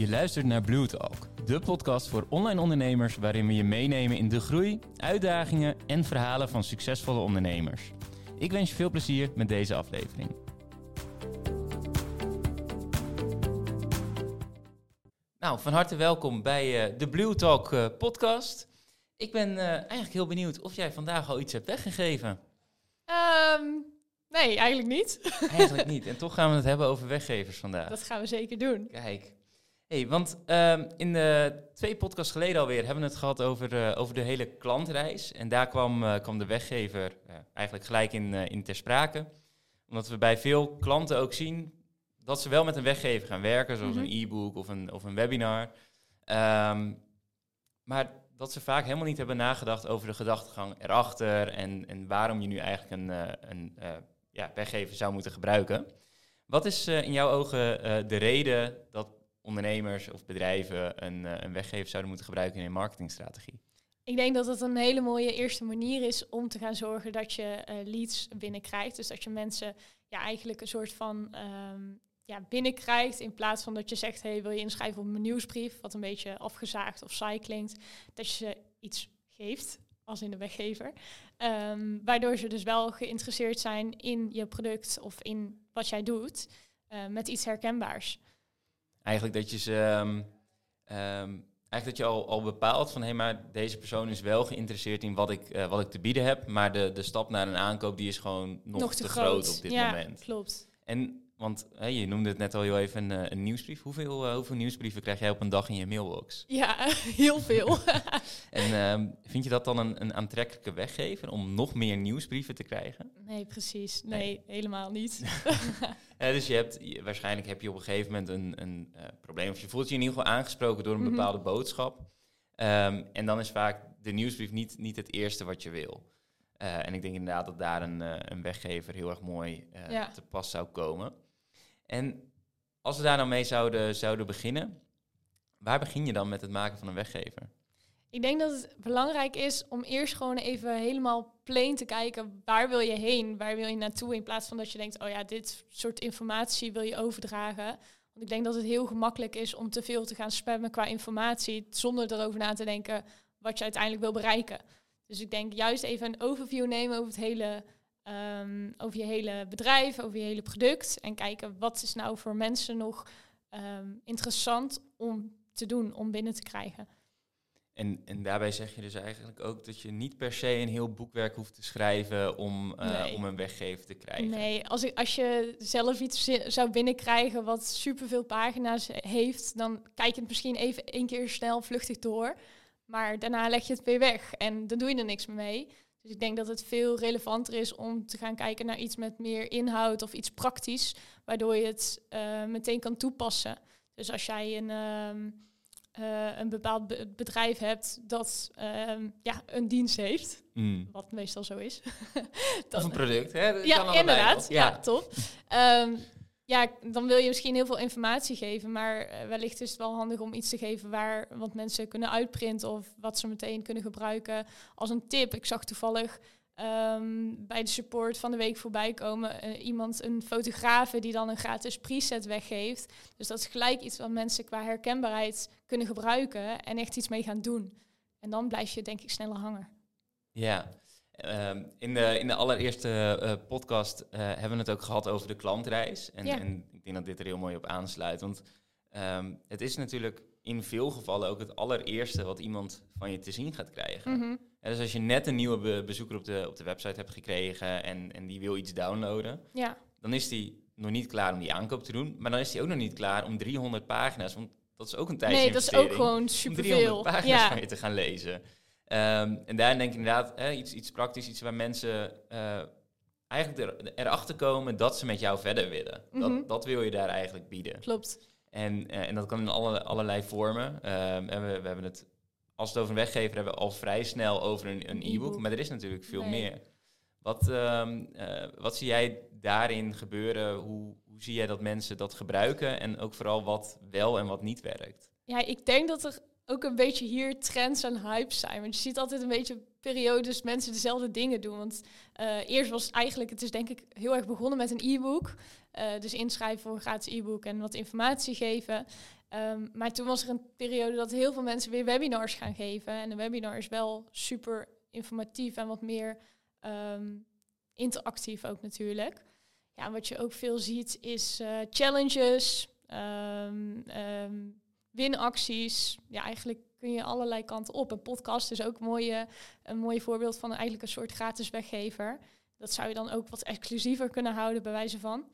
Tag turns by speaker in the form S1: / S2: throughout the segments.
S1: Je luistert naar Blue Talk, de podcast voor online ondernemers waarin we je meenemen in de groei, uitdagingen en verhalen van succesvolle ondernemers. Ik wens je veel plezier met deze aflevering. Nou, van harte welkom bij uh, de Blue Talk uh, podcast. Ik ben uh, eigenlijk heel benieuwd of jij vandaag al iets hebt weggegeven.
S2: Um, nee, eigenlijk niet.
S1: eigenlijk niet. En toch gaan we het hebben over weggevers vandaag.
S2: Dat gaan we zeker doen.
S1: Kijk. Hey, want um, in de twee podcasts geleden alweer hebben we het gehad over, uh, over de hele klantreis. En daar kwam, uh, kwam de weggever uh, eigenlijk gelijk in, in ter sprake. Omdat we bij veel klanten ook zien dat ze wel met een weggever gaan werken, zoals mm -hmm. een e-book of een, of een webinar. Um, maar dat ze vaak helemaal niet hebben nagedacht over de gedachtegang erachter en, en waarom je nu eigenlijk een, een ja, weggever zou moeten gebruiken. Wat is in jouw ogen de reden dat ondernemers of bedrijven een, uh, een weggever zouden moeten gebruiken in een marketingstrategie?
S2: Ik denk dat het een hele mooie eerste manier is om te gaan zorgen dat je uh, leads binnenkrijgt. Dus dat je mensen ja, eigenlijk een soort van um, ja, binnenkrijgt. In plaats van dat je zegt, hey, wil je inschrijven op mijn nieuwsbrief, wat een beetje afgezaagd of saai klinkt. Dat je ze iets geeft, als in de weggever. Um, waardoor ze dus wel geïnteresseerd zijn in je product of in wat jij doet. Uh, met iets herkenbaars.
S1: Eigenlijk dat je ze. Um, um, eigenlijk dat je al, al bepaalt van hé, hey, maar deze persoon is wel geïnteresseerd in wat ik, uh, wat ik te bieden heb. Maar de, de stap naar een aankoop die is gewoon nog,
S2: nog te,
S1: te
S2: groot.
S1: groot. op dit
S2: ja,
S1: moment.
S2: Klopt.
S1: En want hè, je noemde het net al heel even een, een nieuwsbrief. Hoeveel, uh, hoeveel nieuwsbrieven krijg jij op een dag in je mailbox?
S2: Ja, heel veel.
S1: en um, vind je dat dan een, een aantrekkelijke weggever om nog meer nieuwsbrieven te krijgen?
S2: Nee, precies. Nee, nee. helemaal niet.
S1: ja, dus je hebt, je, waarschijnlijk heb je op een gegeven moment een, een uh, probleem. Of je voelt je in ieder geval aangesproken door een mm-hmm. bepaalde boodschap. Um, en dan is vaak de nieuwsbrief niet, niet het eerste wat je wil. Uh, en ik denk inderdaad dat daar een, een weggever heel erg mooi ja. te pas zou komen. En als we daar nou mee zouden, zouden beginnen, waar begin je dan met het maken van een weggever?
S2: Ik denk dat het belangrijk is om eerst gewoon even helemaal plain te kijken, waar wil je heen, waar wil je naartoe, in plaats van dat je denkt, oh ja, dit soort informatie wil je overdragen. Want ik denk dat het heel gemakkelijk is om te veel te gaan spammen qua informatie, zonder erover na te denken wat je uiteindelijk wil bereiken. Dus ik denk juist even een overview nemen over het hele Um, over je hele bedrijf, over je hele product. En kijken wat is nou voor mensen nog um, interessant om te doen, om binnen te krijgen.
S1: En, en daarbij zeg je dus eigenlijk ook dat je niet per se een heel boekwerk hoeft te schrijven om, uh, nee. om een weggever te krijgen.
S2: Nee, als, ik, als je zelf iets zou binnenkrijgen wat superveel pagina's heeft, dan kijk je het misschien even één keer snel vluchtig door. Maar daarna leg je het weer weg en dan doe je er niks meer mee. Dus ik denk dat het veel relevanter is om te gaan kijken naar iets met meer inhoud of iets praktisch, waardoor je het uh, meteen kan toepassen. Dus als jij een, um, uh, een bepaald be bedrijf hebt dat um, ja, een dienst heeft, mm. wat meestal zo is.
S1: dat, of een product, hè? Dat
S2: ja, inderdaad. Ja, ja top. Um, ja, dan wil je misschien heel veel informatie geven, maar wellicht is het wel handig om iets te geven waar wat mensen kunnen uitprinten of wat ze meteen kunnen gebruiken als een tip. Ik zag toevallig um, bij de support van de week voorbij komen uh, iemand, een fotograaf die dan een gratis preset weggeeft. Dus dat is gelijk iets wat mensen qua herkenbaarheid kunnen gebruiken en echt iets mee gaan doen. En dan blijf je denk ik sneller hangen.
S1: Ja, Uh, in, de, in de allereerste uh, podcast uh, hebben we het ook gehad over de klantreis. En, ja. en, ik denk dat dit er heel mooi op aansluit. Want um, het is natuurlijk in veel gevallen ook het allereerste wat iemand van je te zien gaat krijgen.
S2: Mm -hmm.
S1: en dus als je net een nieuwe be bezoeker op de, op de website hebt gekregen en, en die wil iets downloaden,
S2: ja.
S1: dan is die nog niet klaar om die aankoop te doen. Maar dan is die ook nog niet klaar om 300 pagina's, want dat is ook een tijdje
S2: Nee, dat is ook gewoon superveel.
S1: Om 300 pagina's ja. van je te gaan lezen. Um, en daarin denk ik inderdaad hè, iets, iets praktisch, iets waar mensen uh, eigenlijk er, erachter komen dat ze met jou verder willen. Mm -hmm. dat, dat wil je daar eigenlijk bieden.
S2: Klopt.
S1: En, uh, en dat kan in alle, allerlei vormen. Um, en we, we hebben het, als we het over een weggever hebben, al vrij snel over een, e-book. Maar er is natuurlijk veel nee. meer. Wat, um, uh, wat zie jij daarin gebeuren? Hoe, hoe zie jij dat mensen dat gebruiken? En ook vooral wat wel en wat niet werkt?
S2: Ja, ik denk dat er ook een beetje hier trends en hypes zijn. Want je ziet altijd een beetje periodes mensen dezelfde dingen doen. Want uh, eerst was eigenlijk, het is denk ik heel erg begonnen met een e-book. dus inschrijven voor een gratis e-book en wat informatie geven. Ehm, maar toen was er een periode dat heel veel mensen weer webinars gaan geven. En een webinar is wel super informatief en wat meer ehm, interactief ook natuurlijk. Ja, wat je ook veel ziet is uh, challenges, um, winacties. Ja, eigenlijk kun je allerlei kanten op. Een podcast is ook een, mooie, een mooi voorbeeld van eigenlijk een soort gratis weggever. Dat zou je dan ook wat exclusiever kunnen houden, bij wijze van.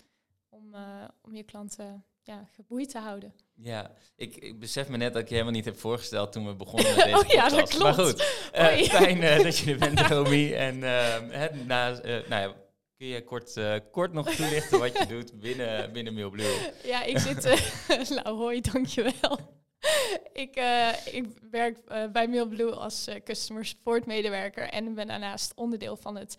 S2: Om, uh, om je klanten ja, geboeid te houden.
S1: Ja, ik, ik besef me net dat ik je helemaal niet heb voorgesteld toen we begonnen met deze
S2: oh, ja,
S1: dat
S2: klopt.
S1: Maar goed, uh, fijn uh, dat je er bent, Romy. En uh, na, nou ja, kun je kort, kort nog toelichten wat je doet binnen, binnen Mailblue?
S2: Ja, ik zit... nou, hoi, dankjewel. ik, ik werk bij Mailblue als customer support medewerker en ben daarnaast onderdeel van het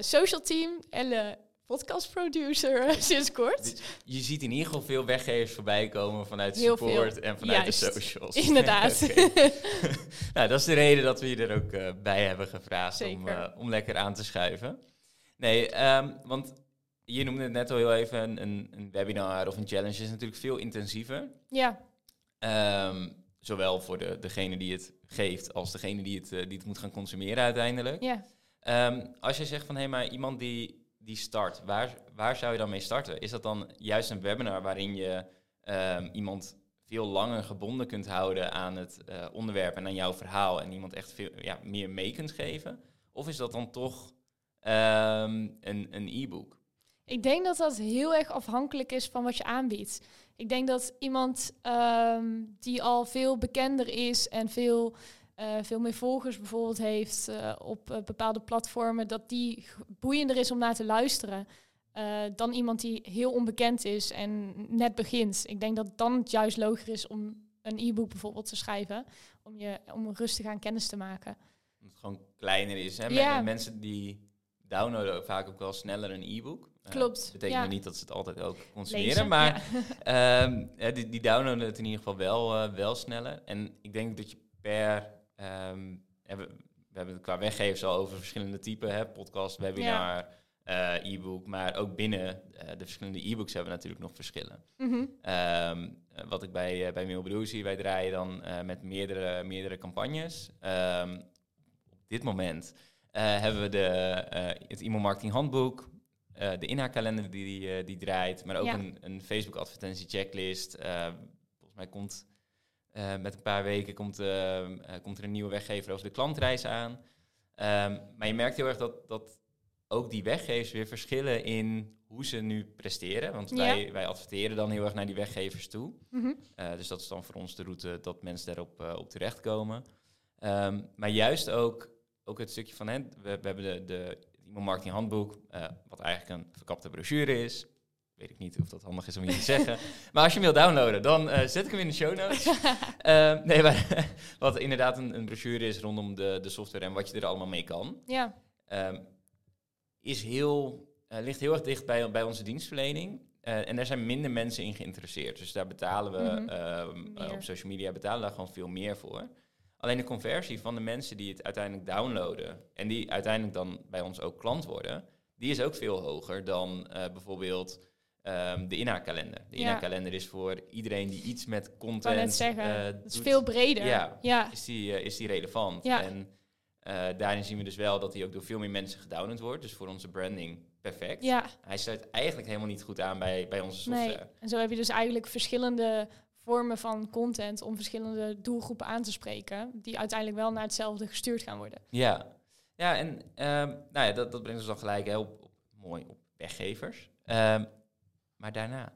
S2: social team. Elle podcastproducer sinds kort.
S1: Je ziet in ieder geval veel weggevers voorbij komen vanuit Heel support veel. en vanuit de socials.
S2: Inderdaad.
S1: nou, dat is de reden dat we je er ook uh, bij hebben gevraagd om, uh, om lekker aan te schuiven. Nee, um, want je noemde het net al heel even, een, een, een, webinar of een challenge is natuurlijk veel intensiever.
S2: Ja.
S1: Um, zowel voor de, degene die het geeft als degene die het, uh, die het moet gaan consumeren uiteindelijk.
S2: Ja.
S1: Um, als je zegt van hé, hey, maar iemand die die start, waar, waar zou je dan mee starten? Is dat dan juist een webinar waarin je um, iemand veel langer gebonden kunt houden aan het uh, onderwerp en aan jouw verhaal en iemand echt veel ja, meer mee kunt geven? Of is dat dan toch um, een, een e-book?
S2: Ik denk dat dat heel erg afhankelijk is van wat je aanbiedt. Ik denk dat iemand um, die al veel bekender is en veel uh, veel meer volgers bijvoorbeeld heeft uh, op uh, bepaalde platformen, dat die boeiender is om naar te luisteren dan iemand die heel onbekend is en net begint. Ik denk dat dan het juist logischer is om een e-book bijvoorbeeld te schrijven, om je om rustig aan kennis te maken.
S1: Omdat het gewoon kleiner is. Hè? Ja. Mensen die downloaden vaak ook wel sneller een e-book.
S2: Klopt.
S1: Dat betekent niet dat ze het altijd ook consumeren, maar ja. um, die, die downloaden het in ieder geval wel, wel sneller. En ik denk dat je per Um, we, we, hebben het qua weggevers al over verschillende typen, hè, podcast, webinar, ja. uh, e-book, maar ook binnen uh, de verschillende e-books hebben we natuurlijk nog verschillen.
S2: Mm -hmm.
S1: um, wat ik bij, bij Mailblue zie, wij draaien dan met meerdere, meerdere campagnes. Op dit moment hebben we de, het e-mail marketing handboek, de inhaakkalender die, die, die draait, maar ook ja. een, een Facebook advertentie checklist. volgens mij komt met een paar weken komt, komt er een nieuwe weggever over de klantreis aan. Um, maar je merkt heel erg dat, dat ook die weggevers weer verschillen in hoe ze nu presteren. Want wij, ja. wij adverteren dan heel erg naar die weggevers toe.
S2: Mm -hmm.
S1: uh, dus dat is dan voor ons de route dat mensen daarop op terechtkomen. Um, maar juist ook, ook het stukje van, hè, we, we hebben de, de e-mail marketing handboek, wat eigenlijk een verkapte brochure is weet ik niet of dat handig is om je te zeggen. Maar als je hem wil downloaden, dan uh, zet ik hem in de show notes. uh, nee, maar wat inderdaad een, een, brochure is rondom de, de software en wat je er allemaal mee kan.
S2: Ja.
S1: Um, is heel, ligt heel erg dicht bij, bij onze dienstverlening. en daar zijn minder mensen in geïnteresseerd. Dus daar betalen we mm -hmm. op social media betalen daar gewoon veel meer voor. Alleen de conversie van de mensen die het uiteindelijk downloaden en die uiteindelijk dan bij ons ook klant worden, die is ook veel hoger dan bijvoorbeeld Um, de inhaakkalender. De inhaakkalender is voor iedereen die iets met content.
S2: Ik net zeggen, uh, het is veel breder.
S1: Ja, ja. Is, die, uh, is die relevant. Ja. En daarin zien we dus wel dat hij ook door veel meer mensen gedownload wordt. Dus voor onze branding perfect.
S2: Ja.
S1: Hij sluit eigenlijk helemaal niet goed aan bij, bij onze software. Nee.
S2: En zo heb je dus eigenlijk verschillende vormen van content om verschillende doelgroepen aan te spreken, die uiteindelijk wel naar hetzelfde gestuurd gaan worden.
S1: Ja, ja en um, nou ja, dat, dat brengt ons dan gelijk hè, op, op, mooi op weggevers. Um, maar daarna.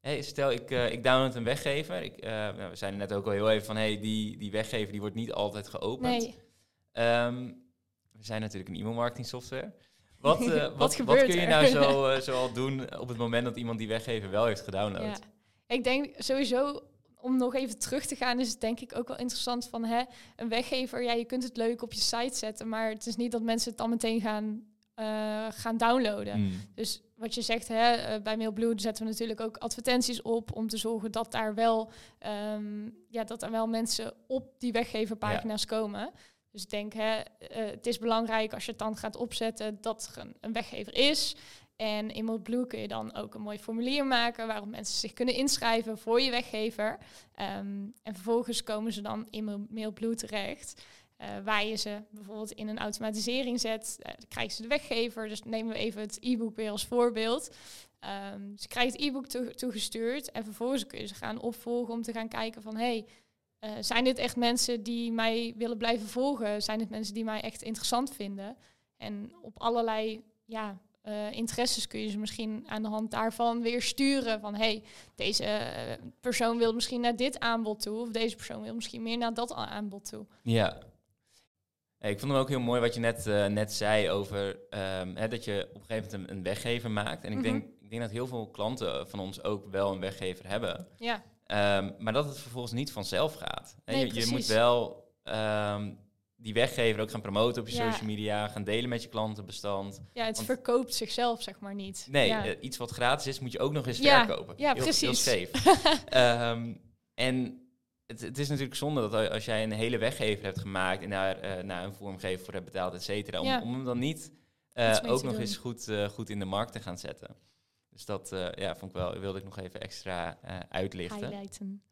S1: Hey, stel, ik, uh, ik download een weggever. Ik, uh, nou, we zijn net ook al heel even van, hey, die, die weggever die wordt niet altijd geopend.
S2: Nee.
S1: Um, we zijn natuurlijk een e-mailmarketing software. Wat, uh, wat, wat, wat, kun je nou zo, zo al doen op het moment dat iemand die weggever wel heeft gedownload? Ja.
S2: Ik denk sowieso, om nog even terug te gaan, is het denk ik ook wel interessant van hè, een weggever. Ja, je kunt het leuk op je site zetten, maar het is niet dat mensen het dan meteen gaan uh, gaan downloaden.
S1: Mm.
S2: Dus wat je zegt, hè, uh, bij Mailblue zetten we natuurlijk ook advertenties op om te zorgen dat daar wel, um, ja, dat er wel mensen op die weggeverpagina's ja. komen. Dus ik denk, hè, uh, het is belangrijk als je het dan gaat opzetten dat er een, een weggever is. En in Mailblue kun je dan ook een mooi formulier maken waarop mensen zich kunnen inschrijven voor je weggever. Ehm, en vervolgens komen ze dan in Mailblue terecht. Uh, waar je ze bijvoorbeeld in een automatisering zet, uh, dan krijgen ze de weggever. Dus nemen we even het e-book weer als voorbeeld. Um, ze krijgen het e-book toegestuurd en vervolgens kun je ze gaan opvolgen om te gaan kijken van hey, uh, zijn dit echt mensen die mij willen blijven volgen? Zijn dit mensen die mij echt interessant vinden? En op allerlei ja, uh, interesses kun je ze misschien aan de hand daarvan weer sturen. Van hey, deze uh, persoon wil misschien naar dit aanbod toe. Of deze persoon wil misschien meer naar dat aanbod toe.
S1: Ja. Hey, ik vond hem ook heel mooi wat je net, uh, net zei over um, hè, dat je op een gegeven moment een, een weggever maakt. En ik, mm -hmm. denk, ik denk dat heel veel klanten van ons ook wel een weggever hebben.
S2: Ja.
S1: Um, maar dat het vervolgens niet vanzelf gaat. Nee, je, je, moet wel um, die weggever ook gaan promoten op je ja. social media, gaan delen met je klantenbestand.
S2: Ja, het Want, verkoopt zichzelf zeg maar niet.
S1: Nee,
S2: ja.
S1: uh, iets wat gratis is, moet je ook nog eens verkopen.
S2: Ja,
S1: heel,
S2: precies.
S1: Heel um, en het, het, is natuurlijk zonde dat als jij een hele weggever hebt gemaakt en daar uh, naar een vormgever voor hebt betaald, et cetera, om, om hem dan niet uh, ook nog doen. eens goed, goed in de markt te gaan zetten. Dus dat ja, vond ik wel, wilde ik nog even extra uitlichten.
S2: Highlighten.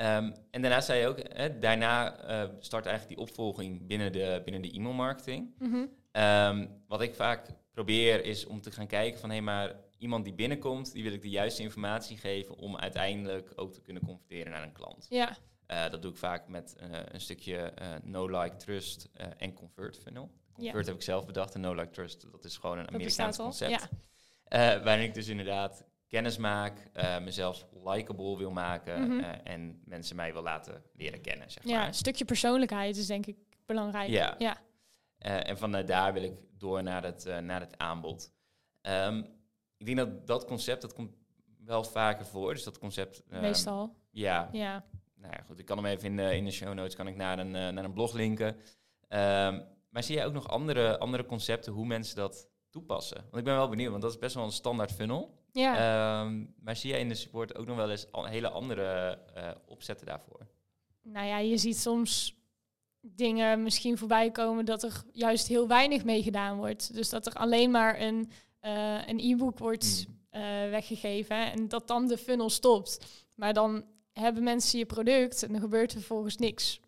S1: Um, en daarna zei je ook, hè, daarna uh, start eigenlijk die opvolging binnen de, binnen de e-mailmarketing.
S2: Mm -hmm.
S1: um, wat ik vaak probeer is om te gaan kijken van hé, hey, maar iemand die binnenkomt, die wil ik de juiste informatie geven om uiteindelijk ook te kunnen converteren naar een klant.
S2: Ja.
S1: Uh, dat doe ik vaak met uh, een stukje no like trust en convert funnel. Convert
S2: ja.
S1: heb ik zelf bedacht en no like trust, dat is gewoon een Amerikaans concept.
S2: Ja.
S1: waarin ik dus inderdaad kennis maak, uh, mezelf likable wil maken
S2: Mhm.
S1: uh, en mensen mij wil laten leren kennen. Zeg
S2: Ja,
S1: maar.
S2: een stukje persoonlijkheid is denk ik belangrijk.
S1: Ja.
S2: ja.
S1: Uh, en vanuit daar wil ik door naar het, naar het aanbod. Um, ik denk dat dat concept, dat komt wel vaker voor. Dus dat concept... um,
S2: Meestal.
S1: Ja,
S2: Ja.
S1: nou ja, goed. Ik kan hem even in de, in de show notes kan ik naar, een, naar een blog linken. Um, maar zie jij ook nog andere, andere concepten hoe mensen dat toepassen? Want ik ben wel benieuwd, want dat is best wel een standaard funnel.
S2: Ja.
S1: Um, maar zie jij in de support ook nog wel eens hele andere uh, opzetten daarvoor?
S2: Nou ja, je ziet soms dingen misschien voorbij komen dat er juist heel weinig mee gedaan wordt. Dus dat er alleen maar een, uh, een e-book wordt mm. uh, weggegeven en dat dan de funnel stopt. Maar dan hebben mensen je product en er gebeurt vervolgens niks.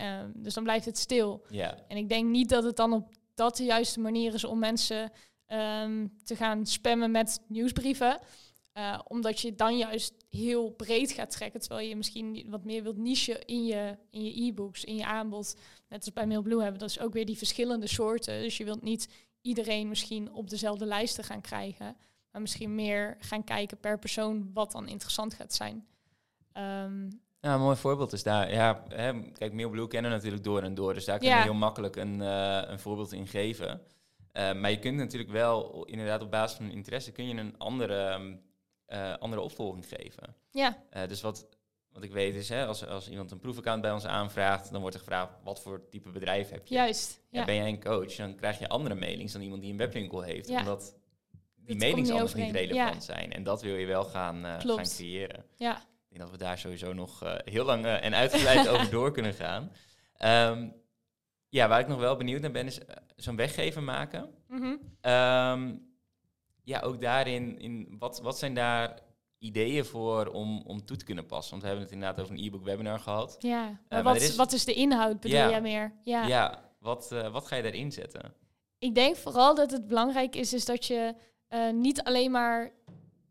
S2: Uh, dus dan blijft het stil.
S1: Yeah.
S2: En ik denk niet dat het dan op dat de juiste manier is om mensen um, te gaan spammen met nieuwsbrieven. Uh, omdat je dan juist heel breed gaat trekken, terwijl je misschien wat meer wilt niche in je in je e-books, in je aanbod. Net als bij Mailblue hebben, dat is ook weer die verschillende soorten. Dus je wilt niet iedereen misschien op dezelfde lijsten gaan krijgen, maar misschien meer gaan kijken per persoon wat dan interessant gaat zijn. Um,
S1: ja, een mooi voorbeeld is daar. Ja, hè, kijk, Mailblue kennen natuurlijk door en door, dus daar kun je
S2: Ja.
S1: heel makkelijk een, uh, een voorbeeld in geven. Uh, maar je kunt natuurlijk wel, inderdaad op basis van een interesse, kun je een andere, um, uh, andere opvolging geven.
S2: Ja,
S1: Uh, dus wat, wat ik weet is, hè, als, als iemand een proefaccount bij ons aanvraagt, dan wordt er gevraagd, wat voor type bedrijf heb je?
S2: juist.
S1: Ja,
S2: Ja.
S1: Ben jij een coach, dan krijg je andere mailings dan iemand die een webwinkel heeft,
S2: Ja.
S1: omdat die mailings
S2: niet
S1: anders niet relevant zijn. En dat wil je wel gaan, gaan creëren.
S2: Ja,
S1: Ik denk dat we daar sowieso nog heel lang en uitgebreid over door kunnen gaan. Um, ja, waar ik nog wel benieuwd naar ben, is uh, zo'n weggever maken.
S2: Mhm.
S1: Um, ja, ook daarin, in, wat, wat zijn daar ideeën voor om, om toe te kunnen passen? Want we hebben het inderdaad over een e-book webinar gehad.
S2: ja. Maar
S1: maar
S2: wat,
S1: is-
S2: wat is de inhoud, bedoel
S1: Ja.
S2: jij meer?
S1: Ja,
S2: Ja.
S1: wat, uh, wat ga je daarin zetten?
S2: Ik denk vooral dat het belangrijk is, is dat je eh, niet alleen maar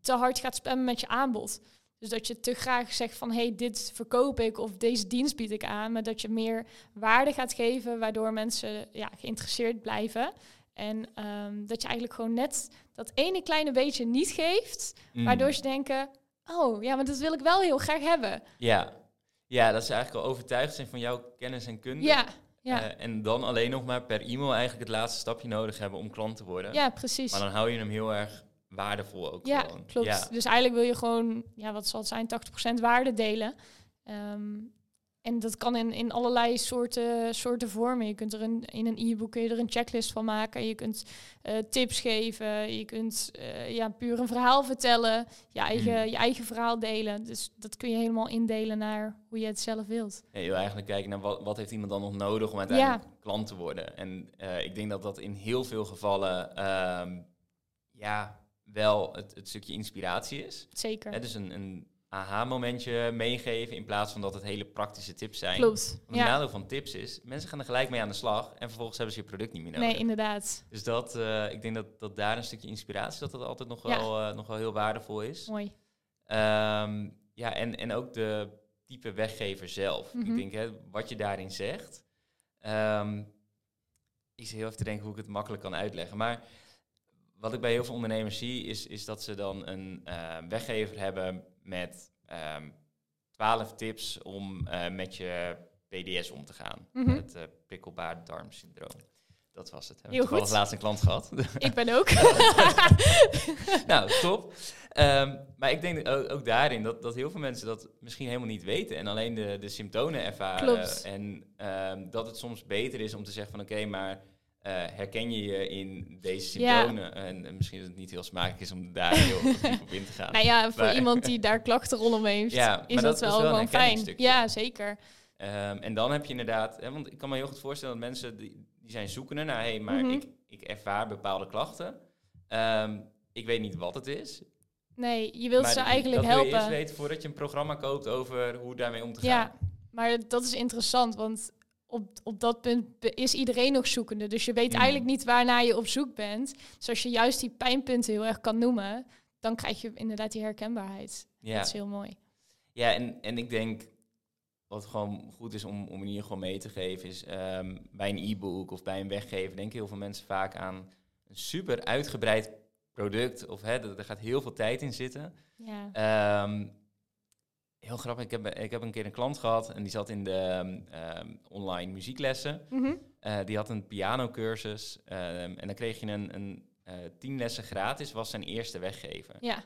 S2: te hard gaat spammen met je aanbod. Dus dat je te graag zegt van, hey, dit verkoop ik of deze dienst bied ik aan. Maar dat je meer waarde gaat geven, waardoor mensen ja, geïnteresseerd blijven. En ehm, dat je eigenlijk gewoon net dat ene kleine beetje niet geeft,
S1: Mm.
S2: waardoor ze denken, oh ja, maar dat wil ik wel heel graag hebben.
S1: Ja. ja, dat ze eigenlijk al overtuigd zijn van jouw kennis en kunde.
S2: Ja, ja,
S1: Eh, en dan alleen nog maar per e-mail eigenlijk het laatste stapje nodig hebben om klant te worden.
S2: ja, precies.
S1: Maar dan hou je hem heel erg waardevol ook
S2: Ja,
S1: gewoon.
S2: klopt.
S1: Ja.
S2: Dus eigenlijk wil je gewoon, ja, wat zal het zijn, 80% waarde delen. Ehm, en dat kan in, in allerlei soorten, soorten vormen. Je kunt er een, in een e-book kun je er een checklist van maken. Je kunt eh, tips geven. Je kunt eh, ja, puur een verhaal vertellen. Je eigen,
S1: Mm.
S2: je eigen verhaal delen. Dus dat kun je helemaal indelen naar hoe je het zelf wilt.
S1: Ja, je wil eigenlijk kijken naar wat, wat heeft iemand dan nog nodig om uiteindelijk klant te worden. En eh, ik denk dat dat in heel veel gevallen, ehm, ja, wel het, het stukje inspiratie is.
S2: Zeker.
S1: Hè, dus een, een aha-momentje meegeven in plaats van dat het hele praktische tips zijn.
S2: Klopt.
S1: Want het
S2: Ja.
S1: nadeel van tips is, mensen gaan er gelijk mee aan de slag en vervolgens hebben ze je product niet meer nodig.
S2: Nee, inderdaad.
S1: Dus dat, eh, ik denk dat, dat daar een stukje inspiratie, dat dat altijd nog
S2: Ja.
S1: wel, eh, nog wel heel waardevol is.
S2: Mooi.
S1: Ehm, ja, en, en ook de type weggever zelf.
S2: Mhm.
S1: Ik denk, hè, wat je daarin zegt. ehm, ik zit heel even te denken hoe ik het makkelijk kan uitleggen. Maar wat ik bij heel veel ondernemers zie, is, is dat ze dan een eh, weggever hebben met ehm 12 tips om eh, met je PDS om te gaan.
S2: Mhm.
S1: Het uh, prikkelbaar darmsyndroom. Dat was het. Heb ik
S2: goed.
S1: laatst een klant gehad.
S2: Ik ben ook.
S1: nou, top. Ehm, maar ik denk ook, ook daarin dat, dat heel veel mensen dat misschien helemaal niet weten en alleen de, de symptomen ervaren.
S2: Klopt.
S1: En ehm, dat het soms beter is om te zeggen van oké, maar eh, herken je je in deze
S2: Ja.
S1: symptomen? En, en misschien dat het niet heel smakelijk is om daar heel op in te gaan.
S2: nou ja, voor
S1: Maar-
S2: iemand die daar klachten rondom heeft,
S1: Ja,
S2: is
S1: dat
S2: dat,
S1: is
S2: wel
S1: wel een
S2: gewoon fijn. Ja, zeker.
S1: Ehm, en dan heb je inderdaad, hè, want ik kan me heel goed voorstellen dat mensen die, die zijn zoekende naar, hé, hey, maar
S2: Mhm.
S1: ik, ik ervaar bepaalde klachten. Ehm, ik weet niet wat het is.
S2: Nee, je wilt
S1: maar
S2: ze eigenlijk
S1: dat wil je
S2: helpen.
S1: eerst weten voordat je een programma koopt over hoe daarmee om te gaan.
S2: Ja, maar dat is interessant, want op, op dat punt is iedereen nog zoekende. Dus je weet eigenlijk niet waarnaar je op zoek bent. Dus als je juist die pijnpunten heel erg kan noemen, dan krijg je inderdaad die herkenbaarheid.
S1: Ja,
S2: Dat is heel mooi.
S1: ja en, en ik denk wat gewoon goed is om, om in ieder geval mee te geven is ehm, bij een e-book of bij een weggever denken heel veel mensen vaak aan een super uitgebreid product of hè, er er gaat heel veel tijd in zitten.
S2: Ja.
S1: Ehm, heel grappig, ik heb, ik heb een keer een klant gehad en die zat in de ehm, ehm, online muzieklessen.
S2: Mhm.
S1: Eh, die had een pianocursus ehm, en dan kreeg je een, een eh, tien lessen gratis, was zijn eerste weggever.
S2: ja,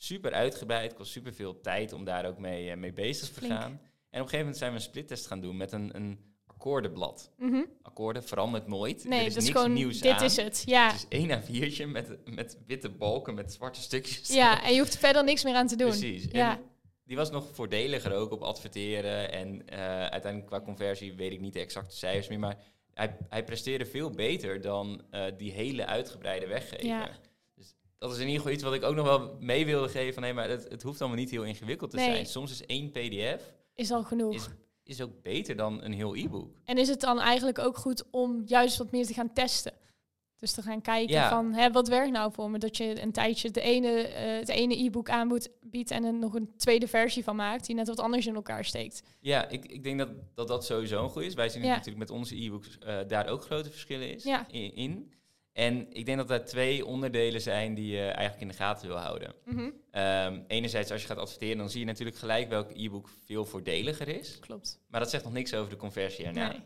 S1: Super uitgebreid, kost super veel tijd om daar ook mee, eh, mee bezig te gaan. En op een gegeven moment zijn we een splittest gaan doen met een, een akkoordenblad.
S2: Mhm.
S1: Akkoorden verandert nooit.
S2: nee,
S1: er is
S2: dat is gewoon,
S1: nieuws
S2: dit
S1: aan.
S2: is het. Ja.
S1: Het is één A4'tje met, met witte balken, met zwarte stukjes.
S2: ja, en je hoeft er verder niks meer aan te doen.
S1: Precies.
S2: Ja.
S1: En die was nog voordeliger ook op adverteren. En eh, uiteindelijk qua conversie weet ik niet de exacte cijfers meer. Maar hij, hij presteerde veel beter dan eh, die hele uitgebreide weggever.
S2: Ja.
S1: Dus dat is in ieder geval iets wat ik ook nog wel mee wilde geven. Van, nee, maar het, het hoeft allemaal niet heel ingewikkeld te
S2: Nee.
S1: zijn. Soms is één pdf
S2: Is al genoeg.
S1: is, is ook beter dan een heel e-book.
S2: En is het dan eigenlijk ook goed om juist wat meer te gaan testen? Dus te gaan kijken
S1: Ja.
S2: van, hè, wat werkt nou voor me? Dat je een tijdje de ene, eh, het ene e-book aanbiedt biedt en er nog een tweede versie van maakt, die net wat anders in elkaar steekt.
S1: Ja, ik, ik denk dat, dat dat sowieso een goed is. Wij zien
S2: Ja.
S1: natuurlijk met onze e-books eh, daar ook grote verschillen is,
S2: Ja.
S1: in, in. En ik denk dat er twee onderdelen zijn die je eigenlijk in de gaten wil houden.
S2: Mhm.
S1: Ehm, enerzijds, als je gaat adverteren, dan zie je natuurlijk gelijk welk e-book veel voordeliger is.
S2: Klopt.
S1: Maar dat zegt nog niks over de conversie erna.
S2: Nee.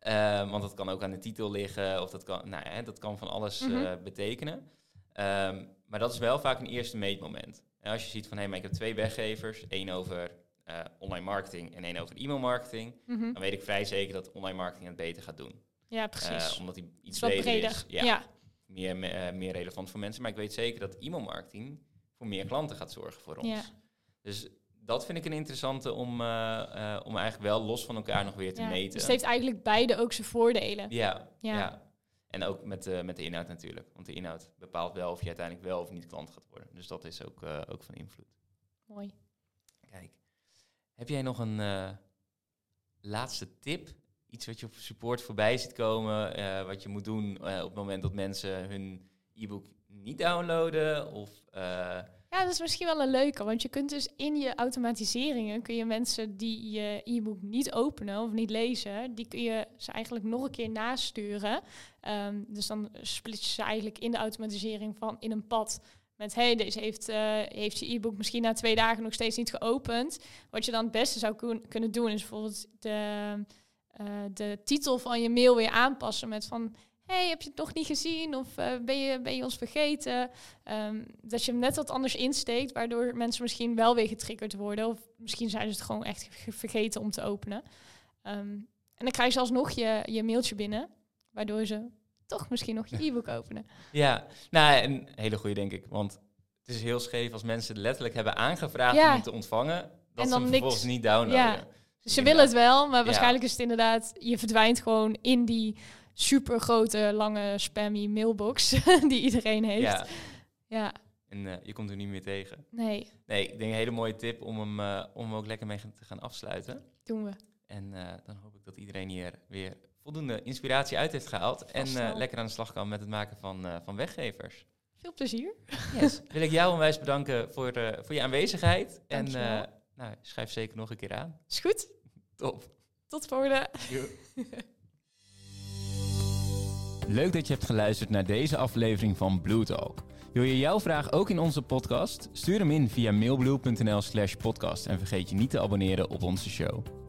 S1: Ehm, want dat kan ook aan de titel liggen, of dat kan, nou ja, dat kan van alles
S2: Mhm.
S1: eh, betekenen. Ehm, maar dat is wel vaak een eerste meetmoment. En als je ziet van, hé, maar ik heb twee weggevers, één over eh, online marketing en één over e-mail marketing,
S2: Mhm.
S1: dan weet ik vrij zeker dat online marketing het beter gaat doen.
S2: Ja,
S1: Eh,
S2: precies.
S1: omdat die
S2: Het
S1: iets breder
S2: breder.
S1: is.
S2: Ja.
S1: Meer, me- eh, meer relevant voor mensen. Maar ik weet zeker dat e-mail marketing voor meer klanten gaat zorgen voor ons.
S2: Ja.
S1: Dus dat vind ik een interessante om, eh, eh, om eigenlijk wel los van elkaar nog weer te
S2: Ja.
S1: meten.
S2: Dus het heeft eigenlijk beide ook zijn voordelen.
S1: ja, ja.
S2: Ja.
S1: En ook met, eh, met de inhoud natuurlijk. Want de inhoud bepaalt wel of je uiteindelijk wel of niet klant gaat worden. Dus dat is ook, ook van invloed.
S2: Mooi.
S1: Kijk, heb jij nog een laatste tip? Iets wat je op support voorbij ziet komen, wat je moet doen op het moment dat mensen hun e-book niet downloaden? Of,
S2: Ja, dat is misschien wel een leuke, want je kunt dus in je automatiseringen kun je mensen die je e-book niet openen of niet lezen, die kun je ze eigenlijk nog een keer nasturen. Ehm, dus dan split je ze eigenlijk in de automatisering van in een pad met hey, deze heeft, eh, heeft je e-book misschien na twee dagen nog steeds niet geopend. Wat je dan het beste zou kun- kunnen doen is bijvoorbeeld de, eh, de titel van je mail weer aanpassen met van hey, heb je het nog niet gezien of eh, ben, je, ben je ons vergeten? Ehm, dat je hem net wat anders insteekt, waardoor mensen misschien wel weer getriggerd worden. Of misschien zijn ze het gewoon echt ge- vergeten om te openen. Ehm, en dan krijg je alsnog je, je mailtje binnen, waardoor ze toch misschien nog je e-book openen.
S1: ja, nou, een hele goede denk ik. Want het is heel scheef als mensen letterlijk hebben aangevraagd
S2: Ja.
S1: om te ontvangen, dat
S2: En
S1: ze
S2: dan
S1: hem vervolgens
S2: niks.
S1: niet downloaden.
S2: Ja. Dus ze willen het wel, maar waarschijnlijk is het inderdaad, je verdwijnt gewoon in die super grote, lange, spammy mailbox die iedereen heeft.
S1: Ja,
S2: Ja,
S1: En eh, je komt er niet meer tegen.
S2: Nee,
S1: Nee, ik denk een hele mooie tip om hem, eh, om hem ook lekker mee te gaan afsluiten.
S2: doen we.
S1: En eh, dan hoop ik dat iedereen hier weer voldoende inspiratie uit heeft gehaald. En
S2: Vast
S1: lekker aan de slag kan met het maken van, van weggevers.
S2: Veel plezier.
S1: Yes. Wil ik jou onwijs bedanken voor, voor je aanwezigheid. En
S2: Dankjewel.
S1: nou, schrijf zeker nog een keer aan.
S2: Is goed.
S1: Top.
S2: Tot volgende.
S1: Leuk dat je hebt geluisterd naar deze aflevering van Blue Talk. Wil je jouw vraag ook in onze podcast? Stuur hem in via mailblue.nl slash podcast en vergeet je niet te abonneren op onze show.